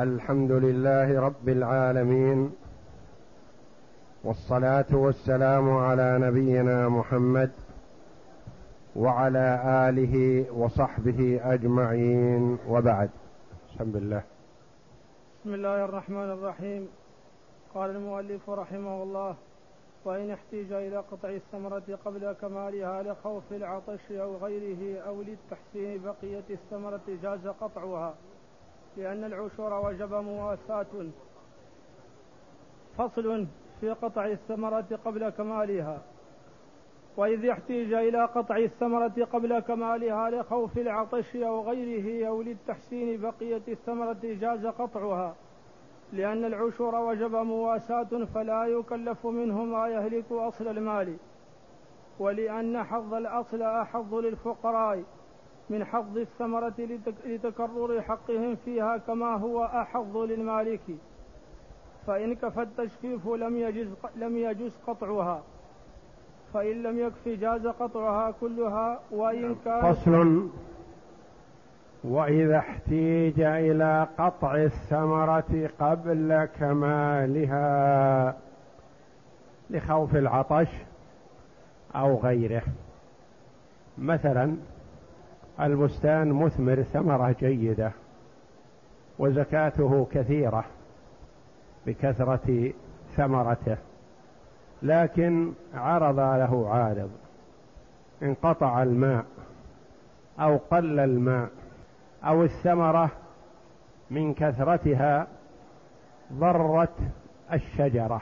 الحمد لله رب العالمين والصلاة والسلام على نبينا محمد وعلى آله وصحبه أجمعين وبعد. بسم الله. بسم الله الرحمن الرحيم. قال المؤلف رحمه الله وإن احتيج إلى قطع الثمرة قبل كمالها لخوف العطش أو غيره أو للتحسين بقية الثمرة جاز قطعها. لأن العشور وجب مواساة فصل في قطع الثمرة قبل كمالها. وإذ يحتيج إلى قطع الثمرة قبل كمالها لخوف العطش أو غيره أو للتحسين بقية الثمرة جاز قطعها. لأن العشور وجب مواساة فلا يكلف منه ما يهلك أصل المال. ولأن حظ الأصل أحظ للفقراء. من حظ الثمرة لتكرر حقهم فيها كما هو أحظ للمالك. فإن كفى التجفيف لم يجز لم يجز قطعها. فإن لم يكف جاز قطعها كلها وإن كان فصل. وإذا احتيج إلى قطع الثمرة قبل كمالها لخوف العطش أو غيره. مثلا البستان مثمر ثمرة جيدة وزكاته كثيرة بكثرة ثمرته لكن عرض له عارض انقطع الماء أو قل الماء أو الثمرة من كثرتها ضرت الشجرة.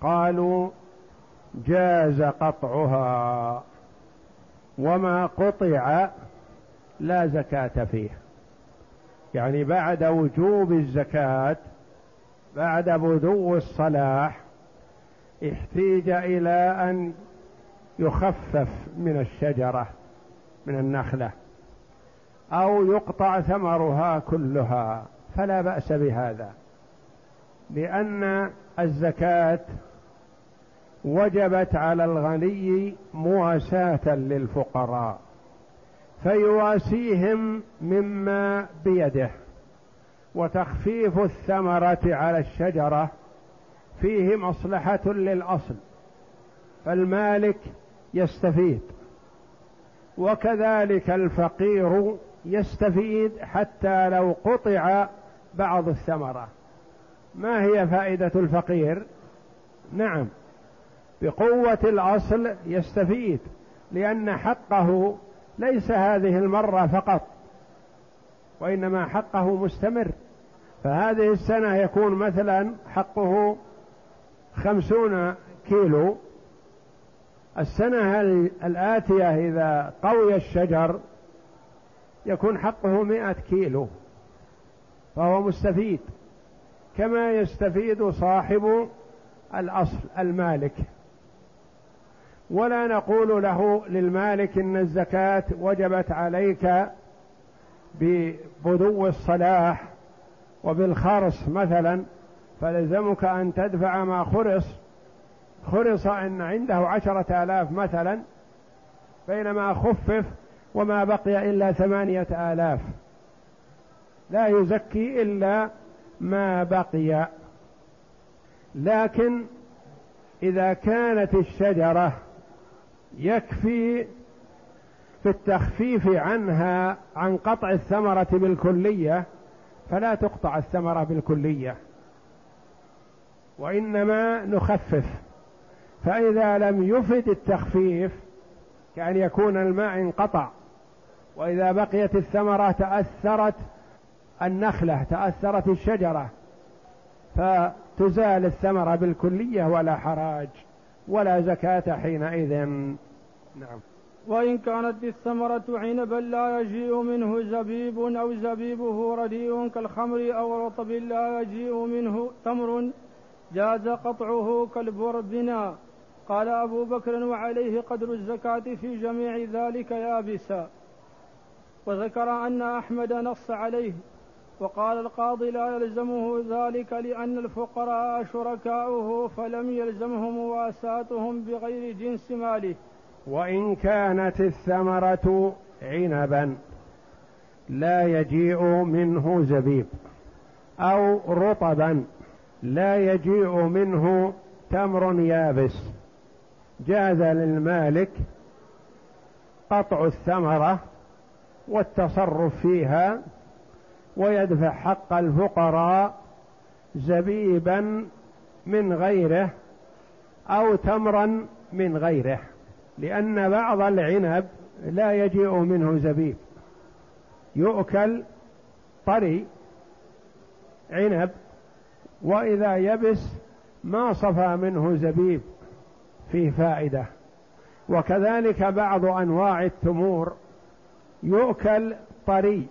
قالوا جاز قطعها. وما قطع لا زكاة فيه. يعني بعد وجوب الزكاة بعد بدو الصلاح احتيج إلى أن يخفف من الشجرة من النخلة أو يقطع ثمرها كلها. فلا بأس بهذا لأن الزكاة وجبت على الغني مواساة للفقراء فيواسيهم مما بيده وتخفيف الثمرة على الشجرة فيه مصلحة للأصل فالمالك يستفيد وكذلك الفقير يستفيد حتى لو قطع بعض الثمرة ما هي فائدة الفقير؟ نعم بقوة الأصل يستفيد لأن حقه ليس هذه المرة فقط وإنما حقه مستمر. فهذه السنة يكون مثلا حقه خمسون كيلو. السنة الآتية إذا قوي الشجر يكون حقه مئة كيلو فهو مستفيد. كما يستفيد صاحب الأصل المالك. ولا نقول له للمالك إن الزكاة وجبت عليك ببدو الصلاح وبالخرص مثلا فلزمك أن تدفع ما خرص. خرص إن عنده عشرة آلاف مثلا بينما خفف وما بقي إلا ثمانية آلاف. لا يزكي إلا ما بقي. لكن إذا كانت الشجرة يكفي في التخفيف عنها عن قطع الثمرة بالكلية فلا تقطع الثمرة بالكلية. وإنما نخفف. فإذا لم يفد التخفيف كأن يكون الماء انقطع وإذا بقيت الثمرة تأثرت النخلة تأثرت الشجرة فتزال الثمرة بالكلية ولا حراج. ولا زكاة حينئذ. نعم. وإن كانت الثمرة عنبا لا يجيء منه زبيب أو زبيبه رديء كالخمر أو رطب لا يجيء منه تمر. جاز قطعه كالبربنا قال أبو بكر وعليه قدر الزكاة في جميع ذلك يابسا. وذكر أن أحمد نص عليه وقال القاضي لا يلزمه ذلك لأن الفقراء شركاؤه فلم يلزمه مواساتهم بغير جنس ماله. وإن كانت الثمرة عنبا لا يجيء منه زبيب أو رطبا لا يجيء منه تمر يابس. جاز للمالك قطع الثمرة والتصرف فيها ويدفع حق الفقراء زبيبا من غيره أو تمرا من غيره لأن بعض العنب لا يجيء منه زبيب. يؤكل طري عنب وإذا يبس ما صفى منه زبيب فيه فائدة. وكذلك بعض أنواع التمور يؤكل طري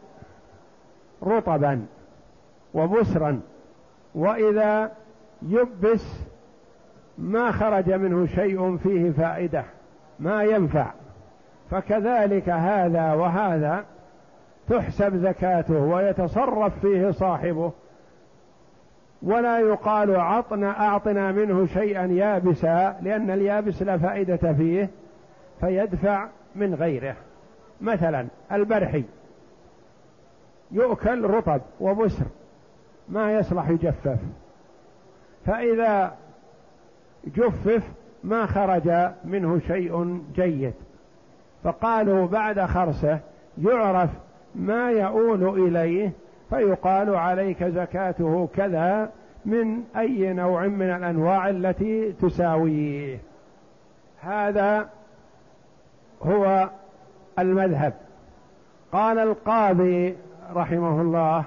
رطبا وبسرا وإذا يبس ما خرج منه شيء فيه فائدة ما ينفع. فكذلك هذا وهذا تحسب زكاته ويتصرف فيه صاحبه. ولا يقال عطنا أعطنا منه شيئا يابسا لأن اليابس لا فائدة فيه فيدفع من غيره. مثلا البرحي. يؤكل رطب وبسر ما يصلح يجفف. فإذا جفف ما خرج منه شيء جيد. فقالوا بعد خرسه يعرف ما يؤول إليه فيقال عليك زكاته كذا من أي نوع من الأنواع التي تساويه. هذا هو المذهب. قال القاضي رحمه الله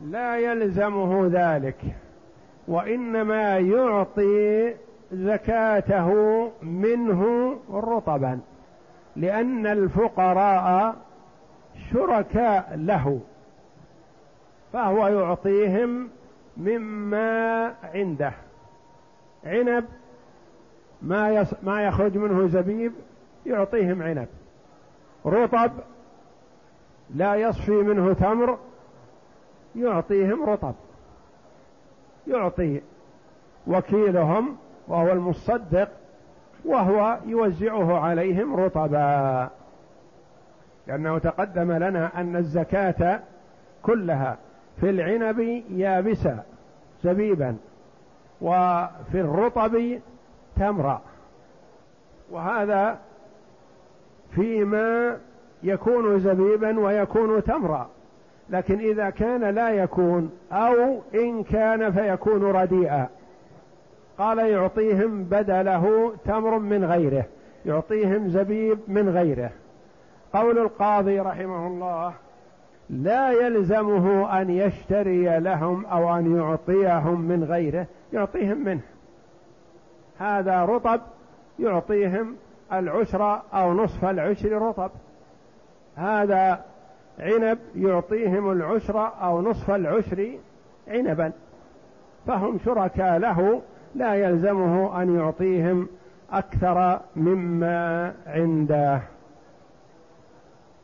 لا يلزمه ذلك وإنما يعطي زكاته منه رطبا لأن الفقراء شركاء له فهو يعطيهم مما عنده عنب ما. ما يخرج منه زبيب يعطيهم عنب رطب لا يصفي منه تمر يعطيهم رطب. يعطي وكيلهم وهو المصدق وهو يوزعه عليهم رطبا. لأنه تقدم لنا أن الزكاة كلها في العنب يابسة زبيبا وفي الرطب تمرا. وهذا فيما يكون زبيبا ويكون تمرا لكن إذا كان لا يكون أو إن كان فيكون رديئا. قال يعطيهم بدله تمر من غيره يعطيهم زبيب من غيره. قول القاضي رحمه الله لا يلزمه أن يشتري لهم أو أن يعطيهم من غيره يعطيهم منه. هذا رطب يعطيهم العشر أو نصف العشر رطب. هذا عنب يعطيهم العشر أو نصف العشر عنبا. فهم شركاء له لا يلزمه أن يعطيهم أكثر مما عنده.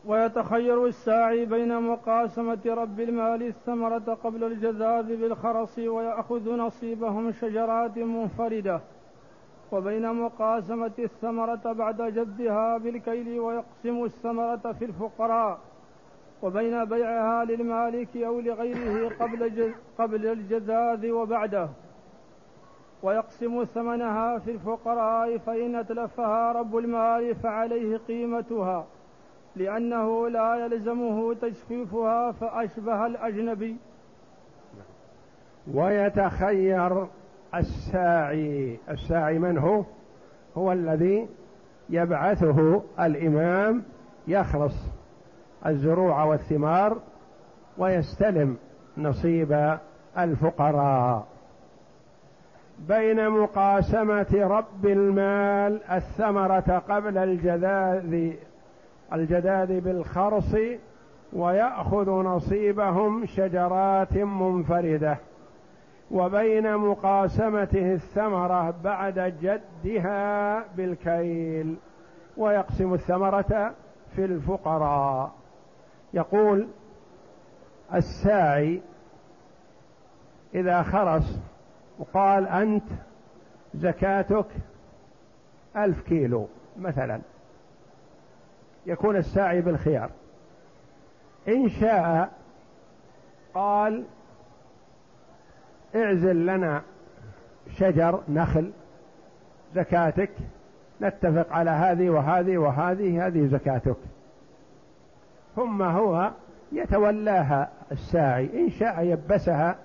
ويتخير الساعي بين مقاسمة رب المال الثمرة قبل الجذاذ بالخرص ويأخذ نصيبهم شجرات منفردة. وبين مقاسمة الثمرة بعد جدها بالكيل ويقسم الثمرة في الفقراء وبين بيعها للمالك أو لغيره قبل قبل الجذاذ وبعده. ويقسم ثمنها في الفقراء فإن أتلفها رب المال فعليه قيمتها لأنه لا يلزمه تجفيفها فأشبه الأجنبي. ويتخير الساعي. الساعي من هو؟ هو الذي يبعثه الإمام يخلص الزروع والثمار ويستلم نصيب الفقراء. بين مقاسمة رب المال الثمرة قبل الجذاذ الجداد بالخرص ويأخذ نصيبهم شجرات منفردة. وبين مقاسمته الثمرة بعد جدها بالكيل ويقسم الثمرة في الفقراء. يقول الساعي إذا خرس وقال أنت زكاتك ألف كيلو مثلا. يكون الساعي بالخيار. إن شاء قال اعزل لنا شجر نخل زكاتك نتفق على هذه وهذه وهذه هذه زكاتك. ثم هو يتولاها الساعي إن شاء يبسها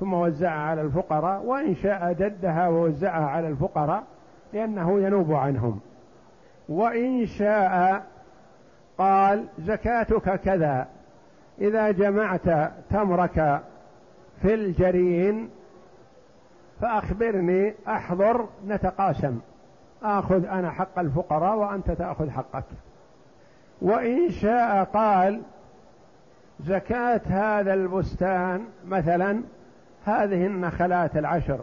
ثم وزعها على الفقراء وإن شاء جدها ووزعها على الفقراء لأنه ينوب عنهم. وإن شاء قال زكاتك كذا إذا جمعت تمرك في الجرين فأخبرني أحضر نتقاسم. آخذ أنا حق الفقراء وأنت تأخذ حقك. وإن شاء قال زكاة هذا البستان مثلا هذه النخلات العشر.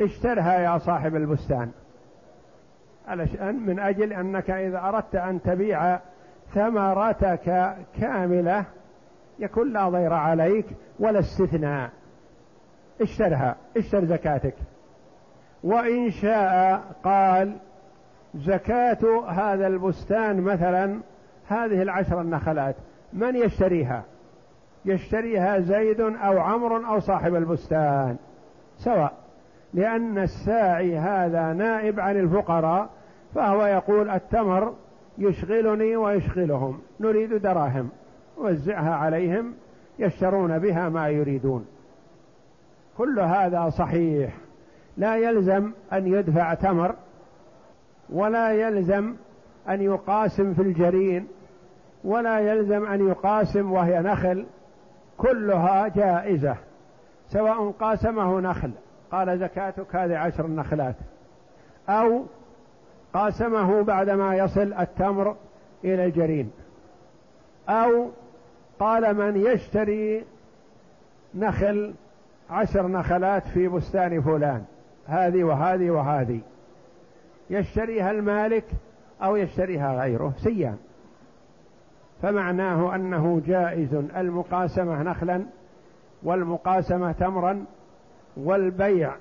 اشترها يا صاحب البستان. علشان من أجل أنك إذا أردت أن تبيع ثمرتك كاملة يكون لا ضير عليك ولا استثناء. اشترها اشتر زكاتك. وإن شاء قال زكاة هذا البستان مثلا هذه العشر النخلات من يشتريها؟ يشتريها زيد أو عمرو أو صاحب البستان. سواء لأن الساعي هذا نائب عن الفقراء فهو يقول التمر يشغلني ويشغلهم نريد دراهم. وزعها عليهم يشترون بها ما يريدون. كل هذا صحيح. لا يلزم أن يدفع تمر ولا يلزم أن يقاسم في الجرين ولا يلزم أن يقاسم وهي نخل. كلها جائزة سواء قاسمه نخل. قال زكاتك هذه عشر نخلات. أو قاسمه بعدما يصل التمر إلى الجرين أو قال من يشتري نخل عشر نخلات في بستان فلان هذه وهذه وهذه. يشتريها المالك أو يشتريها غيره؟ سيان. فمعناه أنه جائز المقاسمة نخلا والمقاسمة تمرا والبيع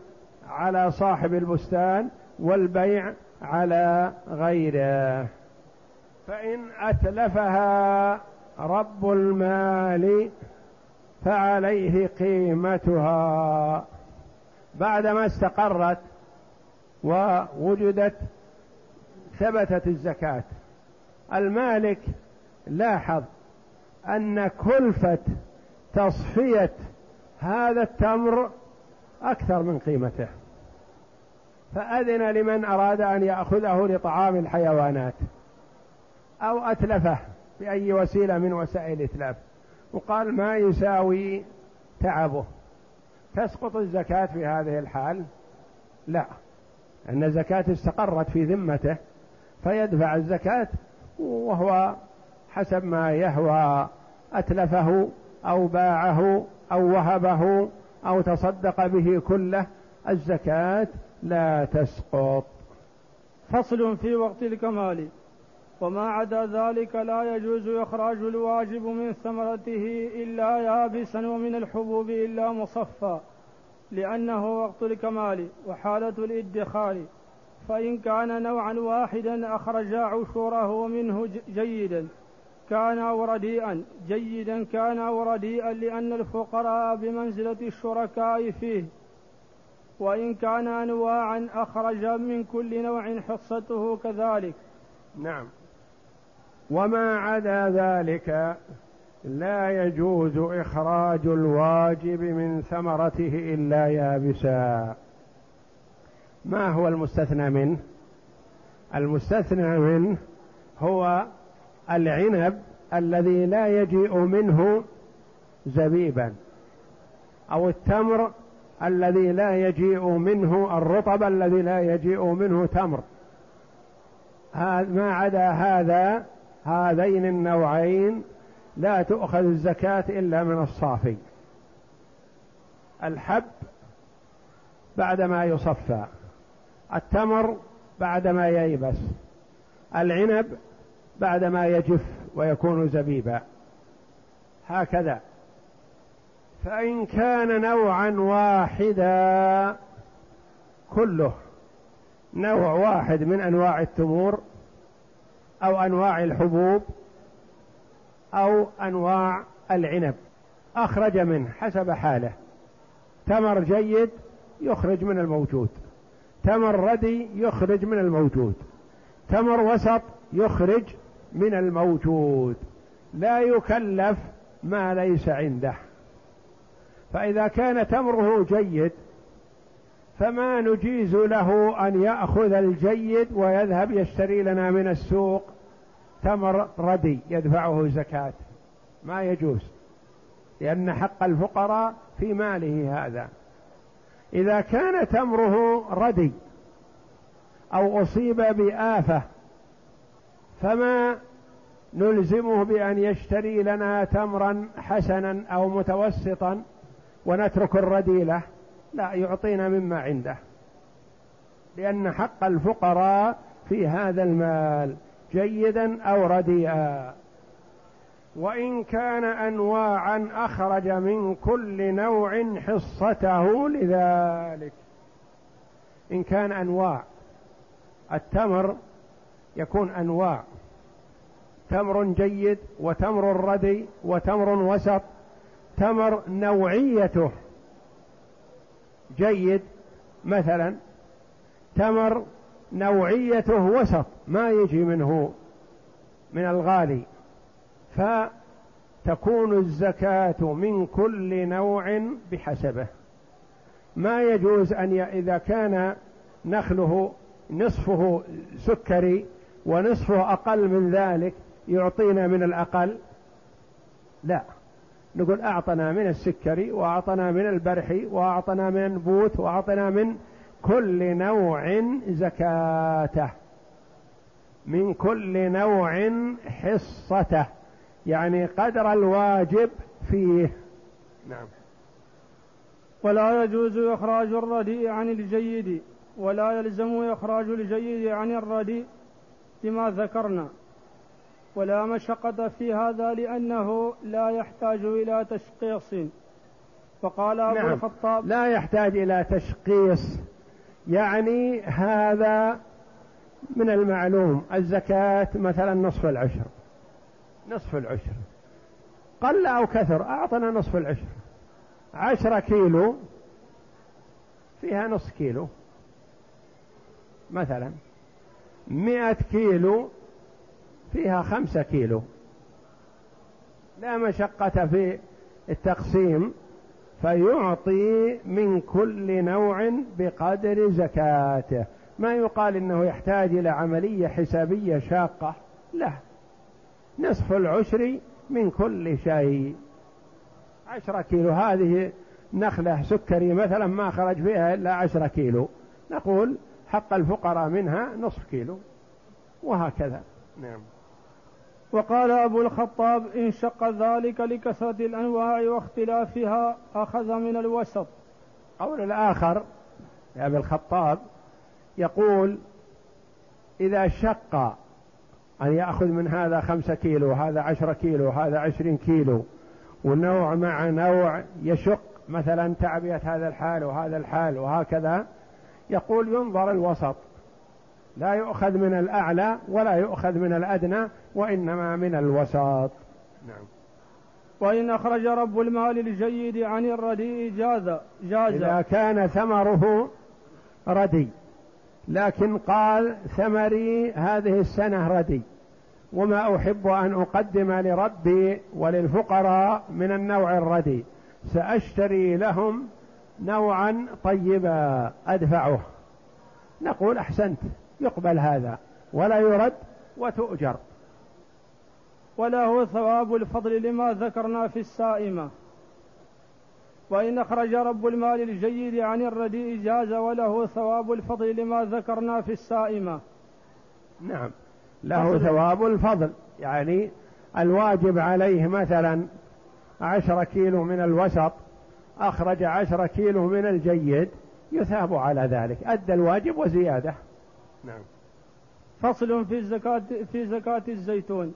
على صاحب البستان والبيع على غيره. فإن أتلفها رب المال فعليه قيمتها. بعدما استقرت ووجدت ثبتت الزكاة. المالك لاحظ أن كلفة تصفية هذا التمر أكثر من قيمته. فأذن لمن أراد أن يأخذه لطعام الحيوانات أو أتلفه. بأي وسيلة من وسائل الإتلاف. وقال ما يساوي تعبه. تسقط الزكاة في هذه الحال؟ لا. أن الزكاة استقرت في ذمته فيدفع الزكاة وهو حسب ما يهوى. أتلفه أو باعه أو وهبه أو تصدق به كله الزكاة لا تسقط. فصل في وقت الكمال. وما عدا ذلك لا يجوز إخراج الواجب من ثمرته إلا يابسا ومن الحبوب إلا مصفى لأنه وقت الكمال وحالة الإدخار فإن كان نوعا واحدا أخرج عشوره منه جيدا كان أو رديئا جيدا كان أو رديئا لأن الفقراء بمنزلة الشركاء فيه. وإن كان أنواعا أخرج من كل نوع حصته كذلك. نعم. وما عدا ذلك لا يجوز إخراج الواجب من ثمرته إلا يابسا. ما هو المستثنى منه المستثنى منه هو العنب الذي لا يجيء منه زبيبا أو التمر الذي لا يجيء منه الرطب الذي لا يجيء منه تمر. ما عدا هذا هذين النوعين لا تؤخذ الزكاة إلا من الصافي. الحب بعدما يصفى التمر بعدما ييبس العنب بعدما يجف ويكون زبيبا. هكذا. فإن كان نوعا واحدا كله نوع واحد من أنواع التمور أو أنواع الحبوب أو أنواع العنب. أخرج منه حسب حاله. تمر جيد يخرج من الموجود. تمر ردي يخرج من الموجود. تمر وسط يخرج من الموجود. لا يكلف ما ليس عنده. فإذا كان تمره جيد فما نجيز له أن يأخذ الجيد ويذهب يشتري لنا من السوق تمر ردي يدفعه زكاة. ما يجوز لأن حق الفقراء في ماله هذا. إذا كان تمره ردي أو أصيب بآفة فما نلزمه بأن يشتري لنا تمرا حسنا أو متوسطا ونترك الرديلة لا يعطينا مما عنده. لأن حق الفقراء في هذا المال جيدا أو رديئا. وإن كان أنواعا أخرج من كل نوع حصته لذلك. إن كان أنواع التمر يكون أنواع. تمر جيد وتمر ردي وتمر وسط. تمر نوعيته. جيد مثلا تمر نوعيته وسط ما يجي منه من الغالي فتكون الزكاة من كل نوع بحسبه. ما يجوز أن ي... إذا كان نخله نصفه سكري ونصفه أقل من ذلك يعطينا من الأقل؟ لا. نقول أعطنا من السكري وأعطنا من البرحي وأعطنا من البوت وأعطنا من كل نوع زكاته. من كل نوع حصته. يعني قدر الواجب فيه. نعم. ولا يجوز إخراج الرديء عن الجيد. ولا يلزم إخراج الجيد عن الرديء لما ذكرنا. ولا مشقة في هذا لأنه لا يحتاج إلى تشقيص. فقال أبو نعم. الخطاب لا يحتاج إلى تشقيص. يعني هذا من المعلوم. الزكاة مثلا نصف العشر. نصف العشر. قل أو كثر أعطنا نصف العشر. عشرة كيلو فيها نصف كيلو. مثلا مئة كيلو فيها خمسة كيلو. لا مشقة في التقسيم فيعطي من كل نوع بقدر زكاته. ما يقال إنه يحتاج إلى عملية حسابية شاقة لا. نصف العشر من كل شيء. عشرة كيلو هذه نخلة سكري مثلا ما خرج فيها إلا عشرة كيلو. نقول حق الفقراء منها نصف كيلو وهكذا. نعم. وقال أبو الخطاب إن شق ذلك لكثرة الأنواع واختلافها أخذ من الوسط. قول الآخر يا أبي الخطاب يقول إذا شق أن يأخذ من هذا خمسة كيلو هذا عشرة كيلو هذا عشرين كيلو ونوع مع نوع يشق مثلا تعبئة هذا الحال وهذا الحال وهكذا يقول ينظر الوسط. لا يؤخذ من الأعلى ولا يؤخذ من الأدنى وإنما من الوسط نعم. وإن أخرج رب المال الجيد عن الرديء جاز جاز. إذا كان ثمره ردي. لكن قال ثمري هذه السنة ردي. وما أحب أن أقدم لربي وللفقراء من النوع الردي. سأشتري لهم نوعا طيبا أدفعه. نقول أحسنت. يقبل هذا. ولا يرد وتؤجر. وله ثواب الفضل لما ذكرنا في السائمة. وإن أخرج رب المال الجيد عن الرديء جاز وله ثواب الفضل لما ذكرنا في السائمة. نعم. له ثواب الفضل. يعني الواجب عليه مثلا عشرة كيلو من الوسط أخرج عشرة كيلو من الجيد يثاب على ذلك. أدى الواجب وزيادة. نعم. فصل في الزكاة في زكاة الزيتون.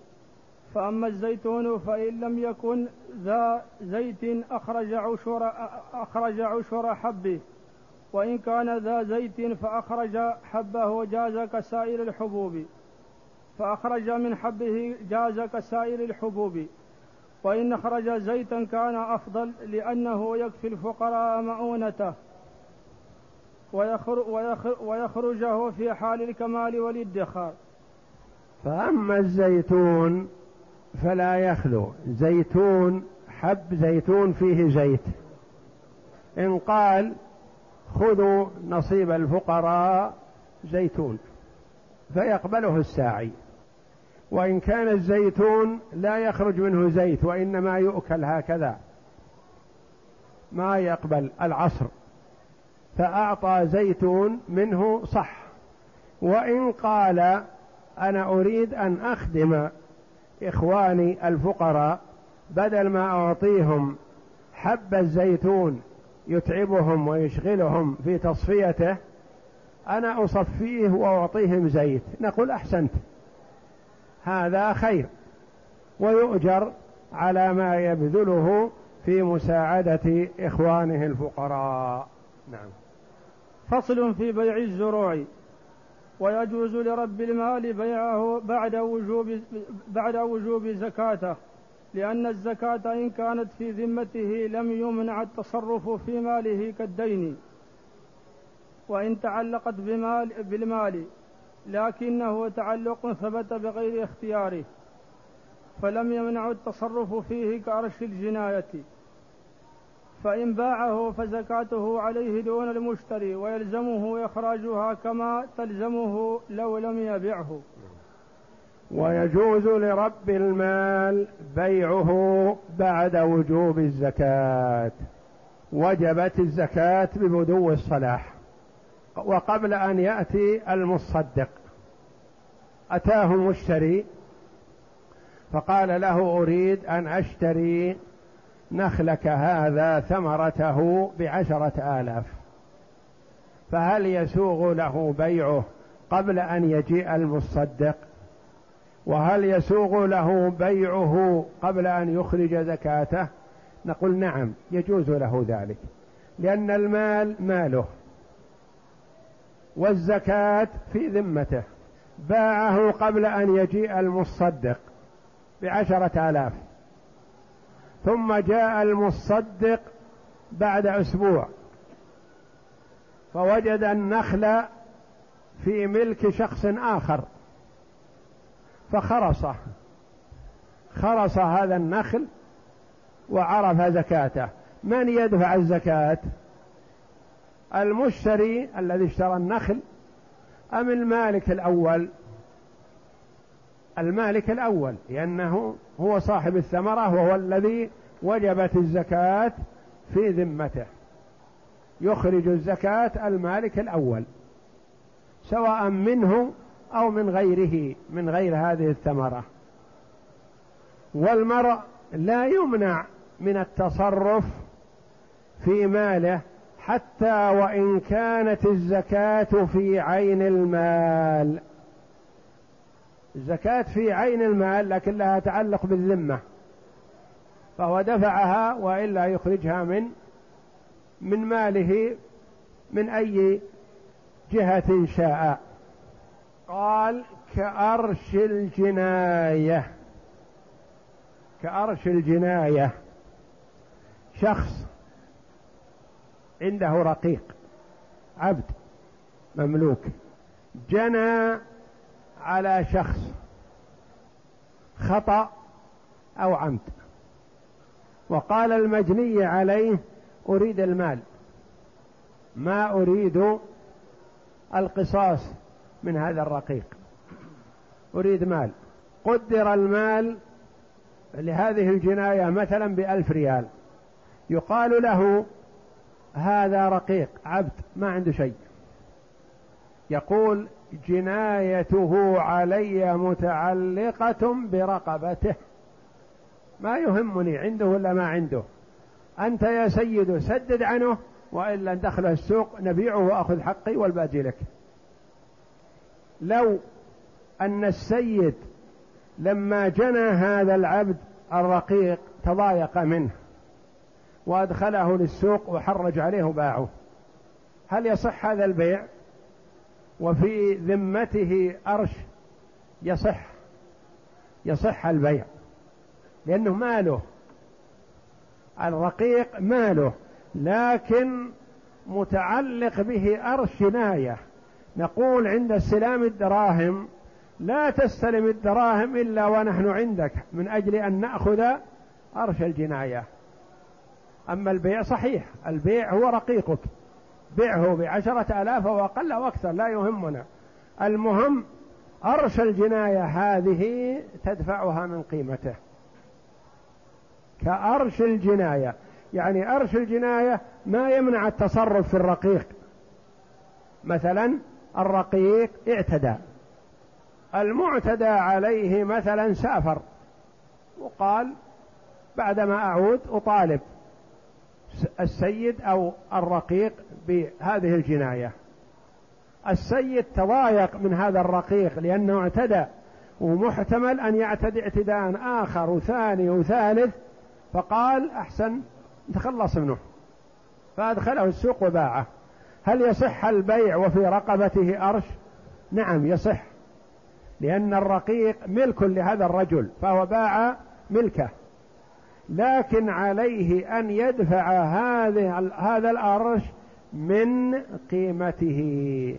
فأما الزيتون فإن لم يكن ذا زيت أخرج عشر أخرج عشر حبه وإن كان ذا زيت فأخرج حبه جاز كسائر الحبوب. فأخرج من حبه جاز كسائر الحبوب. وإن خرج زيتا كان أفضل لأنه يكفي الفقراء مؤونته. ويخرجه في حال الكمال والادخار. فأما الزيتون فلا يخلو. زيتون حب زيتون فيه زيت. إن قال خذوا نصيب الفقراء زيتون فيقبله الساعي. وإن كان الزيتون لا يخرج منه زيت وإنما يؤكل هكذا. ما يقبل؟ العصر. فأعطى زيتون منه صح. وإن قال أنا أريد أن أخدم إخواني الفقراء بدل ما أعطيهم حب الزيتون يتعبهم ويشغلهم في تصفيته أنا أصفيه وأعطيهم زيت. نقول أحسنت. هذا خير. ويؤجر على ما يبذله في مساعدة إخوانه الفقراء. نعم. فصل في بيع الزروع ويجوز لرب المال بيعه بعد وجوب بعد وجوب زكاته لأن الزكاة إن كانت في ذمته لم يمنع التصرف في ماله كالدين. وإن تعلقت بمال بالمال لكنه تعلق ثبت بغير اختياره فلم يمنع التصرف فيه كأرش الجناية. فإن باعه فزكاته عليه دون المشتري ويلزمه إخراجها كما تلزمه لو لم يبعه. ويجوز لرب المال بيعه بعد وجوب الزكاة. وجبت الزكاة ببدو الصلاح. وقبل أن يأتي المصدق. أتاه المشتري فقال له أريد أن أشتري نخلك هذا ثمرته بعشرة آلاف. فهل يسوغ له بيعه قبل أن يجيء المصدق؟ وهل يسوغ له بيعه قبل أن يخرج زكاته؟ نقول نعم يجوز له ذلك. لأن المال ماله والزكاة في ذمته. باعه قبل أن يجيء المصدق بعشرة آلاف. ثم جاء المصدق بعد أسبوع. فوجد النخل في ملك شخص آخر. فخرصه خرص هذا النخل وعرف زكاته. من يدفع الزكاة؟ المشتري الذي اشترى النخل أم المالك الأول؟ المالك الأول لأنه هو صاحب الثمرة وهو الذي وجبت الزكاة في ذمته. يخرج الزكاة المالك الأول سواء منه أو من غيره من غير هذه الثمرة. والمرء لا يمنع من التصرف في ماله حتى وإن كانت الزكاة في عين المال. الزكاة في عين المال لكن لها تعلق بالذمة فهو دفعها وإلا يخرجها من من ماله من أي جهة شاء. قال كأرش الجناية كأرش الجناية. شخص عنده رقيق عبد مملوك جنى على شخص خطأ أو عمد. وقال المجني عليه أريد المال. ما أريد القصاص من هذا الرقيق. أريد مال. قدر المال لهذه الجناية مثلا بألف ريال. يقال له هذا رقيق عبد ما عنده شيء. يقول جنايته علي متعلقة برقبته. ما يهمني عنده ولا ما عنده؟ أنت يا سيد سدد عنه وإلا ندخل السوق نبيعه وأخذ حقي والباقي لك. لو أن السيد لما جنى هذا العبد الرقيق تضايق منه وأدخله للسوق وحرج عليه وباعه هل يصح هذا البيع؟ وفي ذمته أرش يصح يصح البيع لأنه ماله. الرقيق ماله لكن متعلق به أرش جناية نقول عند استلام الدراهم لا تستلم الدراهم إلا ونحن عندك من أجل أن نأخذ أرش الجناية. أما البيع صحيح البيع هو رقيقك. بيعه بعشرة آلاف أو أقل أو أكثر لا يهمنا. المهم أرش الجناية هذه تدفعها من قيمته. كأرش الجناية يعني أرش الجناية ما يمنع التصرف في الرقيق. مثلا الرقيق اعتدى. المعتدى عليه مثلا سافر. وقال بعدما أعود أطالب. السيد أو الرقيق بهذه الجناية. السيد تضايق من هذا الرقيق لأنه اعتدى ومحتمل أن يعتدي اعتداء آخر وثاني وثالث فقال أحسن نتخلص منه. فأدخله السوق وباعه. هل يصح البيع وفي رقبته أرش؟ نعم يصح لأن الرقيق ملك لهذا الرجل فهو باع ملكه. لكن عليه أن يدفع هذه هذا الأرش من قيمته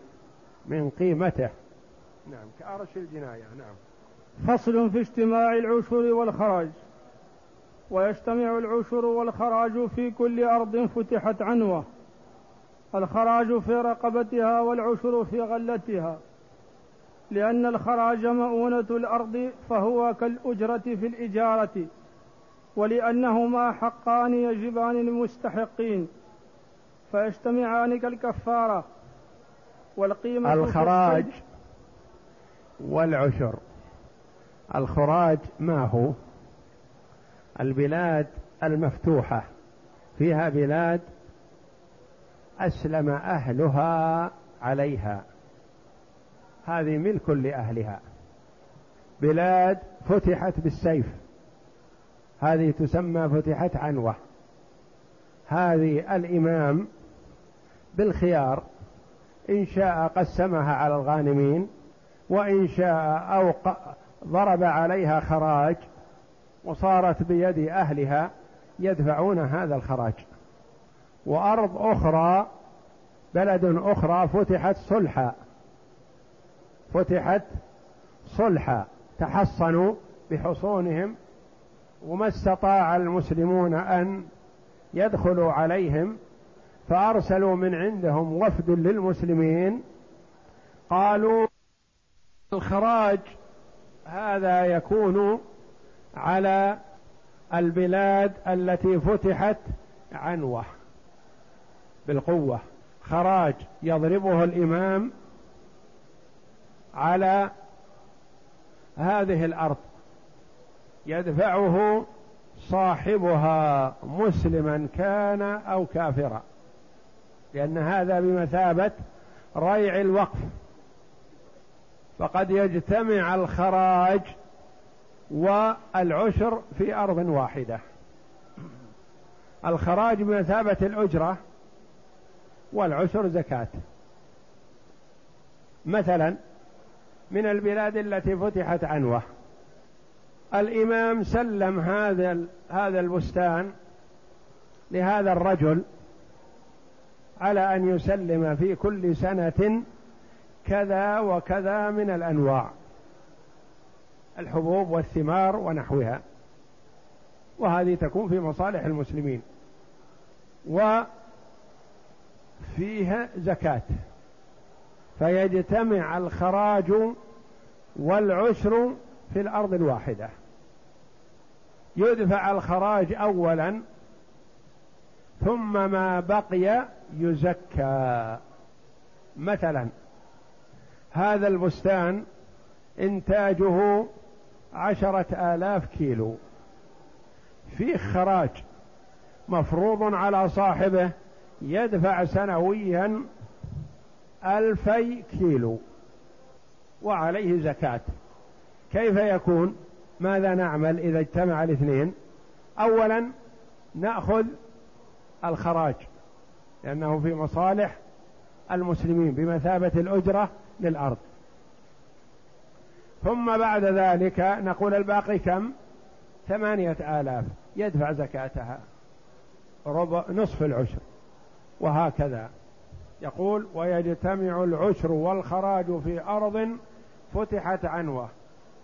من قيمته. نعم كأرش الجناية نعم. فصل في اجتماع العشر والخراج. ويجتمع العشر والخراج في كل أرض فتحت عنوة. الخراج في رقبتها والعشر في غلتها. لأن الخراج مؤونة الأرض فهو كالأجرة في الإجارة. ولأنهما حقان يجبان للمستحقين فيجتمعان كالكفارة والقيمة الخراج والعشر. الخراج ما هو؟ البلاد المفتوحة. فيها بلاد أسلم أهلها عليها. هذه ملك لأهلها. بلاد فتحت بالسيف. هذه تسمى فتحت عنوة. هذه الإمام بالخيار إن شاء قسمها على الغانمين وإن شاء أو ضرب عليها خراج وصارت بيد أهلها يدفعون هذا الخراج. وأرض أخرى بلد أخرى فتحت صلحا. فتحت صلحا تحصنوا بحصونهم وما استطاع المسلمون أن يدخلوا عليهم فأرسلوا من عندهم وفد للمسلمين. قالوا الخراج هذا يكون على البلاد التي فتحت عنوة بالقوة. خراج يضربه الإمام على هذه الأرض. يدفعه صاحبها مسلما كان أو كافرا. لأن هذا بمثابة ريع الوقف. فقد يجتمع الخراج والعشر في أرض واحدة. الخراج بمثابة الأجرة والعشر زكاة. مثلا من البلاد التي فتحت عنوة. الإمام سلم هذا هذا البستان لهذا الرجل على أن يسلم في كل سنة كذا وكذا من الأنواع الحبوب والثمار ونحوها. وهذه تكون في مصالح المسلمين. وفيها زكاة. فيجتمع الخراج والعشر في الأرض الواحدة. يدفع الخراج أولا ثم ما بقي يزكى. مثلا هذا البستان إنتاجه عشرة آلاف كيلو. فيه خراج مفروض على صاحبه يدفع سنويا ألفي كيلو وعليه زكاة. كيف يكون؟ ماذا نعمل إذا اجتمع الاثنين؟ أولا نأخذ الخراج لأنه في مصالح المسلمين بمثابة الأجرة للأرض. ثم بعد ذلك نقول الباقي كم؟ ثمانية آلاف يدفع زكاتها ربع نصف العشر وهكذا. يقول ويجتمع العشر والخراج في أرض فتحت عنوة.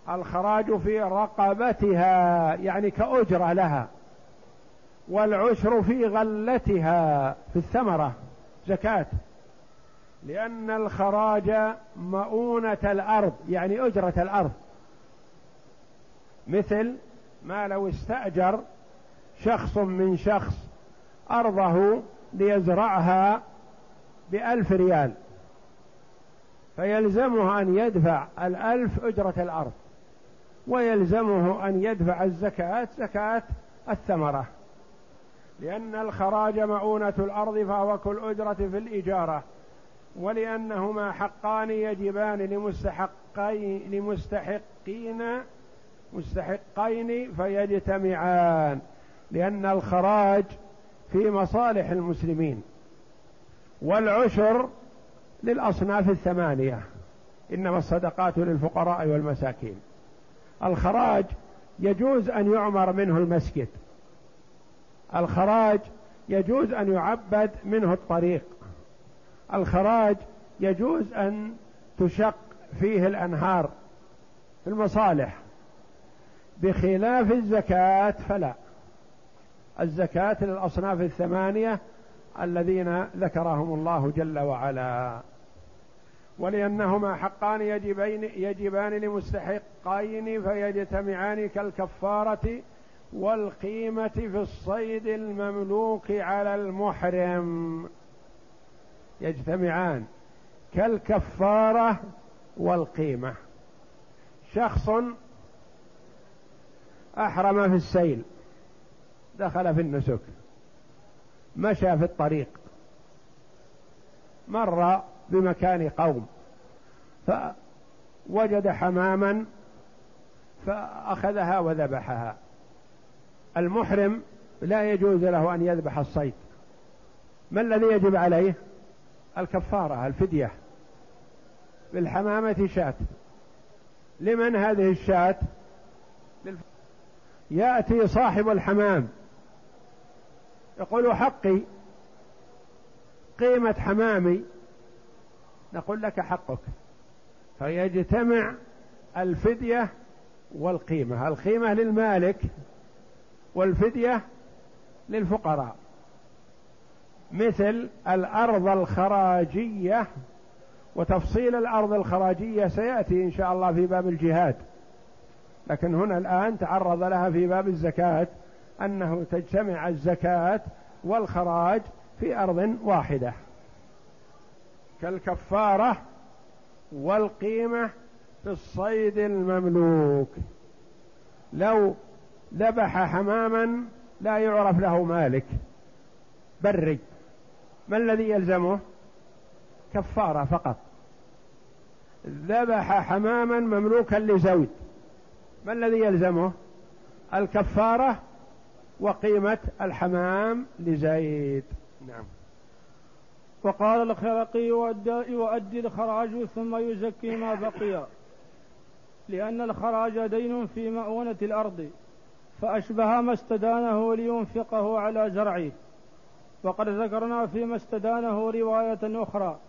الخراج في رقبتها يعني كأجرة لها والعشر في غلتها في الثمرة زكاة. لأن الخراج مؤونة الأرض يعني أجرة الأرض. مثل ما لو استأجر شخص من شخص أرضه ليزرعها بألف ريال فيلزمه أن يدفع الألف أجرة الأرض. ويلزمه أن يدفع الزكاة زكاة الثمرة. لأن الخراج مؤونة الأرض فهو كالأجرة في الإجارة ولأنهما حقان يجبان لمستحقين لمستحقين مستحقين فيجتمعان لأن الخراج في مصالح المسلمين والعشر للأصناف الثمانية. إنما الصدقات للفقراء والمساكين. الخراج يجوز أن يعمر منه المسجد. الخراج يجوز أن يعبد منه الطريق. الخراج يجوز أن تشق فيه الأنهار في المصالح. بخلاف الزكاة فلا. الزكاة للأصناف الثمانية الذين ذكرهم الله جل وعلا. ولأنهما حقان يجبين يجبان لمستحقين فيجتمعان كالكفارة والقيمة في الصيد المملوك على المحرم. يجتمعان كالكفارة والقيمة. شخص أحرم في السيل دخل في النسك مشى في الطريق مر بمكان قوم. فوجد حماما فأخذها وذبحها. المحرم لا يجوز له أن يذبح الصيد. ما الذي يجب عليه؟ الكفارة الفدية. بالحمامة شاة. لمن هذه الشاة؟ يأتي صاحب الحمام. يقول حقي قيمة حمامي. نقول لك حقك. فيجتمع الفدية والقيمة. القيمة للمالك والفدية للفقراء. مثل الأرض الخراجية وتفصيل الأرض الخراجية سيأتي إن شاء الله في باب الجهاد. لكن هنا الآن تعرض لها في باب الزكاة أنه تجتمع الزكاة والخراج في أرض واحدة. كالكفارة والقيمة في الصيد المملوك. لو ذبح حماما لا يعرف له مالك. بري ما الذي يلزمه؟ كفارة فقط. ذبح حماما مملوكا لزوج ما الذي يلزمه؟ الكفارة وقيمة الحمام لزيد. نعم. وقال الخرقي يؤدي, الخراج ثم يزكي ما بقي. لأن الخراج دين في مؤونة الأرض فأشبه ما استدانه لينفقه على زرعه. وقد ذكرنا فيما استدانه رواية أخرى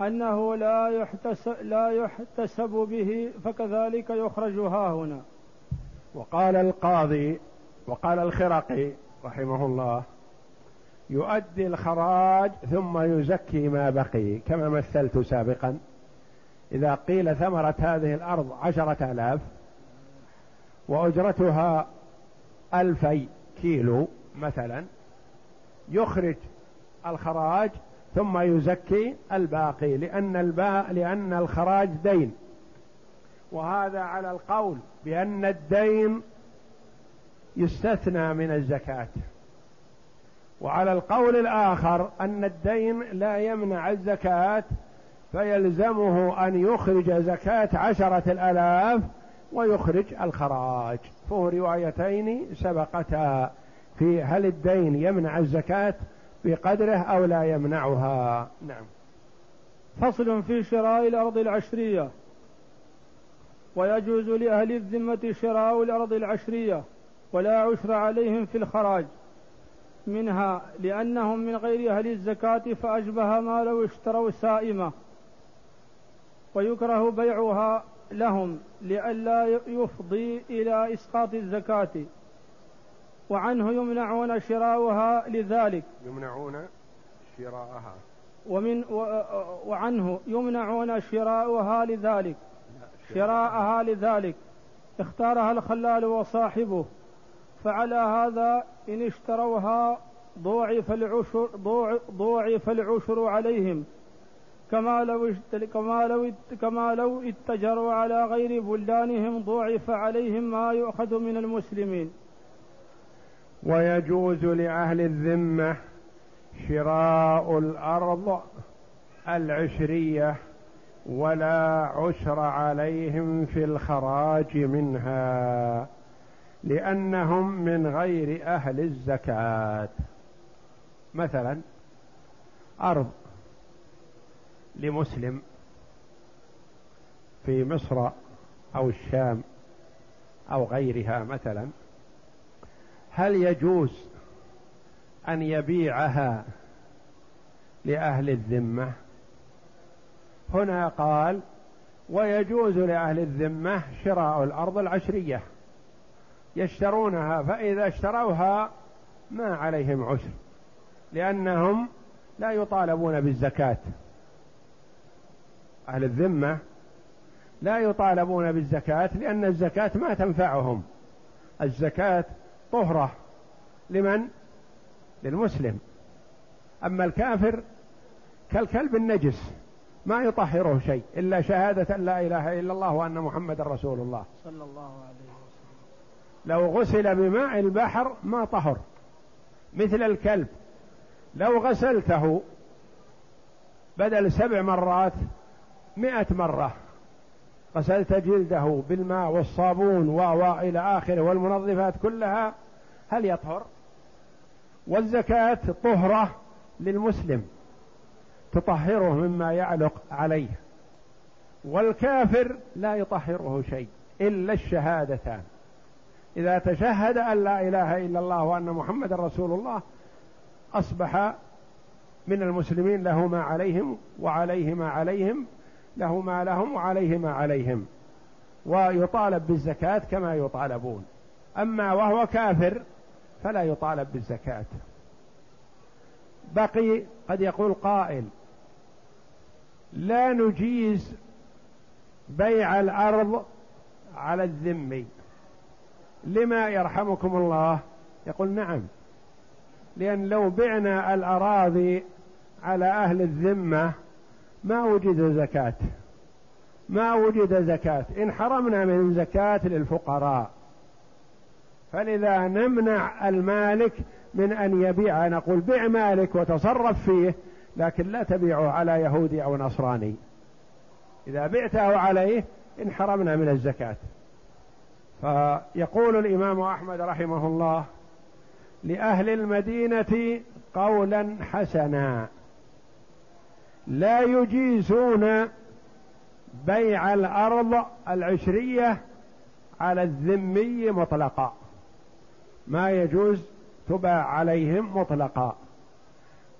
أنه لا يحتسب, لا يحتسب به فكذلك يخرج ها هنا. وقال القاضي وقال الخرقي رحمه الله يؤدي الخراج ثم يزكي ما بقي كما مثلت سابقا. إذا قيل ثمرة هذه الأرض عشرة آلاف وأجرتها ألفي كيلو مثلا يخرج الخراج ثم يزكي الباقي لأن الباء لأن الخراج دين. وهذا على القول بأن الدين يستثنى من الزكاة. وعلى القول الآخر أن الدين لا يمنع الزكاة فيلزمه أن يخرج زكاة عشرة الآلاف ويخرج الخراج. فهو روايتين سبقتا في هل الدين يمنع الزكاة بقدره أو لا يمنعها. نعم. فصل في شراء الأرض العشرية. ويجوز لأهل الذمة شراء الأرض العشرية ولا عشر عليهم في الخراج. منها لأنهم من غير أهل الزكاة فأشبه ما لو اشتروا سائمة ويكره بيعها لهم لئلا يفضي إلى إسقاط الزكاة وعنه يمنعون شراؤها لذلك. يمنعون شراءها ومن وعنه يمنعون شراؤها لذلك. شراءها لذلك. اختارها الخلال وصاحبه. فعلى هذا إن اشتروها ضوعف العشر ضوعف العشر عليهم. كما لو كما لو كما لو اتجروا على غير بلدانهم ضوعف عليهم ما يؤخذ من المسلمين. ويجوز لأهل الذمة شراء الأرض العشرية ولا عشر عليهم في الخراج منها. لأنهم من غير أهل الزكاة. مثلا أرض لمسلم في مصر أو الشام أو غيرها مثلا هل يجوز أن يبيعها لأهل الذمة؟ هنا قال ويجوز لأهل الذمة شراء الأرض العشرية. يشترونها فإذا اشتروها ما عليهم عسر لأنهم لا يطالبون بالزكاة. أهل الذمة لا يطالبون بالزكاة لأن الزكاة ما تنفعهم. الزكاة طهرة لمن؟ للمسلم. أما الكافر كالكلب النجس ما يطهره شيء إلا شهادة لا إله إلا الله وأن محمد رسول الله. صلى الله عليه وسلم. لو غسل بماء البحر ما طهر مثل الكلب. لو غسلته بدل سبع مرات مئة مرة غسلت جلده بالماء والصابون و إلى آخره والمنظفات كلها هل يطهر؟ والزكاة طهرة للمسلم تطهره مما يعلق عليه. والكافر لا يطهره شيء إلا الشهادتان. إذا تشهد أن لا إله إلا الله وأن محمد رسول الله أصبح من المسلمين له ما عليهم وعليه ما عليهم له ما لهم وعليه ما عليهم ويطالب بالزكاة كما يطالبون. أما وهو كافر فلا يطالب بالزكاة. بقي قد يقول قائل لا نجيز بيع الأرض على الذمي لما يرحمكم الله؟ يقول نعم. لأن لو بعنا الأراضي على أهل الذمة ما وجد زكاة. ما وجد زكاة. إن حرمنا من زكاة للفقراء. فلذا نمنع المالك من أن يبيع. نقول بيع مالك وتصرف فيه لكن لا تبيعه على يهودي أو نصراني. إذا بعته عليه إن حرمنا من الزكاة. فيقول الإمام أحمد رحمه الله لأهل المدينة قولا حسنا لا يجيزون بيع الأرض العشرية على الذمي مطلقا ما يجوز تباع عليهم مطلقا.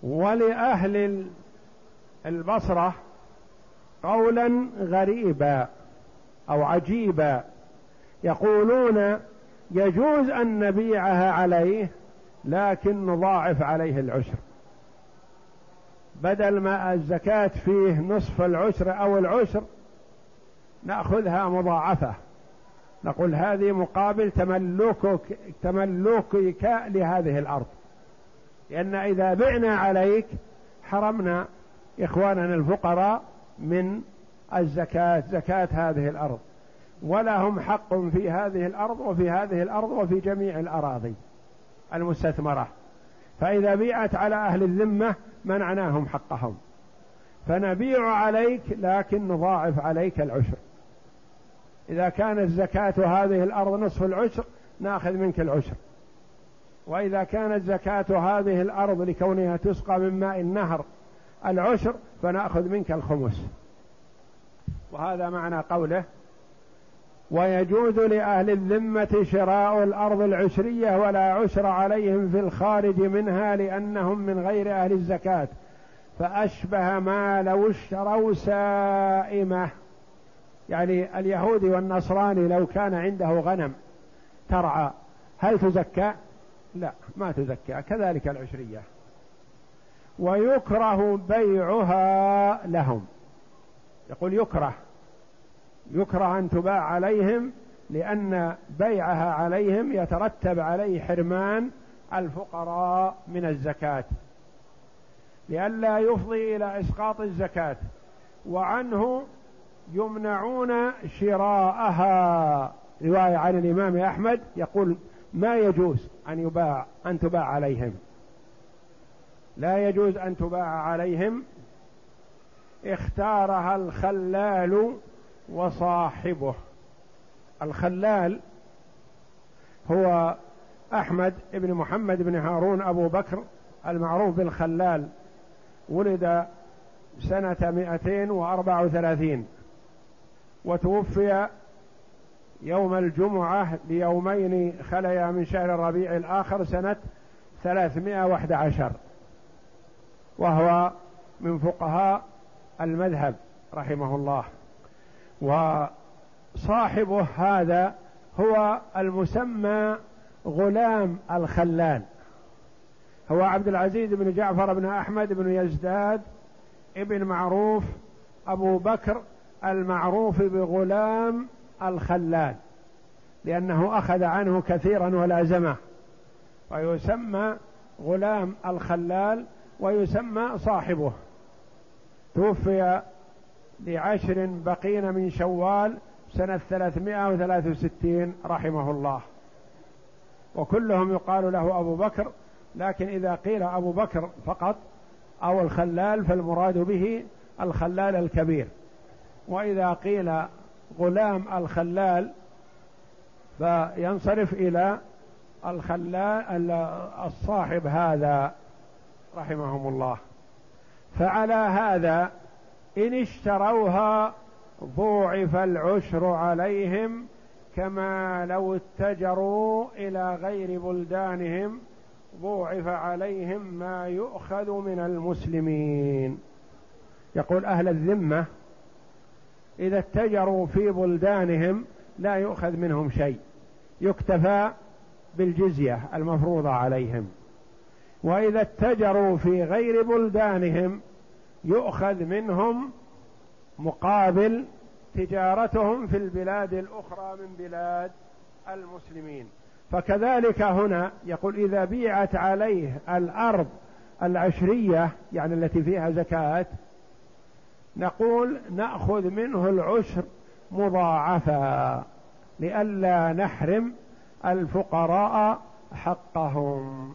ولأهل البصرة قولا غريبا أو عجيبا يقولون يجوز أن نبيعها عليه لكن نضاعف عليه العشر. بدل ما الزكاة فيه نصف العشر أو العشر نأخذها مضاعفة. نقول هذه مقابل تملكك تملكك لهذه الأرض. لأن إذا بعنا عليك حرمنا إخواننا الفقراء من الزكاة زكاة هذه الأرض. ولهم حق في هذه الأرض وفي هذه الأرض وفي جميع الأراضي المستثمرة. فإذا بيعت على أهل الذمة منعناهم حقهم. فنبيع عليك لكن نضاعف عليك العشر. إذا كانت زكاة هذه الأرض نصف العشر ناخذ منك العشر. وإذا كانت زكاة هذه الأرض لكونها تسقى من ماء النهر العشر فنأخذ منك الخمس. وهذا معنى قوله ويجوز لأهل الذمة شراء الأرض العشرية ولا عشر عليهم في الخارج منها لأنهم من غير أهل الزكاة. فأشبه ما لو اشتروا سائمة. يعني اليهودي والنصراني لو كان عنده غنم ترعى هل تزكى؟ لا ما تزكى كذلك العشرية. ويكره بيعها لهم. يقول يكره. يكره أن تباع عليهم لأن بيعها عليهم يترتب عليه حرمان الفقراء من الزكاة. لئلا يفضي إلى إسقاط الزكاة. وعنه يمنعون شراءها. رواية عن الإمام أحمد يقول ما يجوز أن يباع أن تباع عليهم. لا يجوز أن تباع عليهم. اختارها الخلال وصاحبه. الخلال هو أحمد بن محمد بن هارون أبو بكر المعروف بالخلال. ولد سنة 234 وتوفي يوم الجمعة ليومين خليا من شهر الربيع الآخر سنة 311 وهو من فقهاء المذهب رحمه الله. وصاحبه هذا هو المسمى غلام الخلال. هو عبد العزيز بن جعفر بن أحمد بن يزداد ابن معروف أبو بكر المعروف بغلام الخلال لأنه أخذ عنه كثيرا ولازمه. ويسمى غلام الخلال ويسمى صاحبه. توفي لعشر بقين من شوال سنة ثلاثمائة وثلاث وستين رحمه الله. وكلهم يقال له أبو بكر لكن إذا قيل أبو بكر فقط أو الخلال فالمراد به الخلال الكبير. وإذا قيل غلام الخلال فينصرف إلى الخلال الصاحب هذا رحمهم الله. فعلى هذا إن اشتروها ضوعف العشر عليهم كما لو اتجروا إلى غير بلدانهم ضوعف عليهم ما يؤخذ من المسلمين. يقول أهل الذمة إذا اتجروا في بلدانهم لا يؤخذ منهم شيء يكتفى بالجزية المفروضة عليهم. وإذا اتجروا في غير بلدانهم يؤخذ منهم مقابل تجارتهم في البلاد الأخرى من بلاد المسلمين. فكذلك هنا يقول إذا بيعت عليه الأرض العشرية يعني التي فيها زكاة نقول نأخذ منه العشر مضاعفا لئلا نحرم الفقراء حقهم.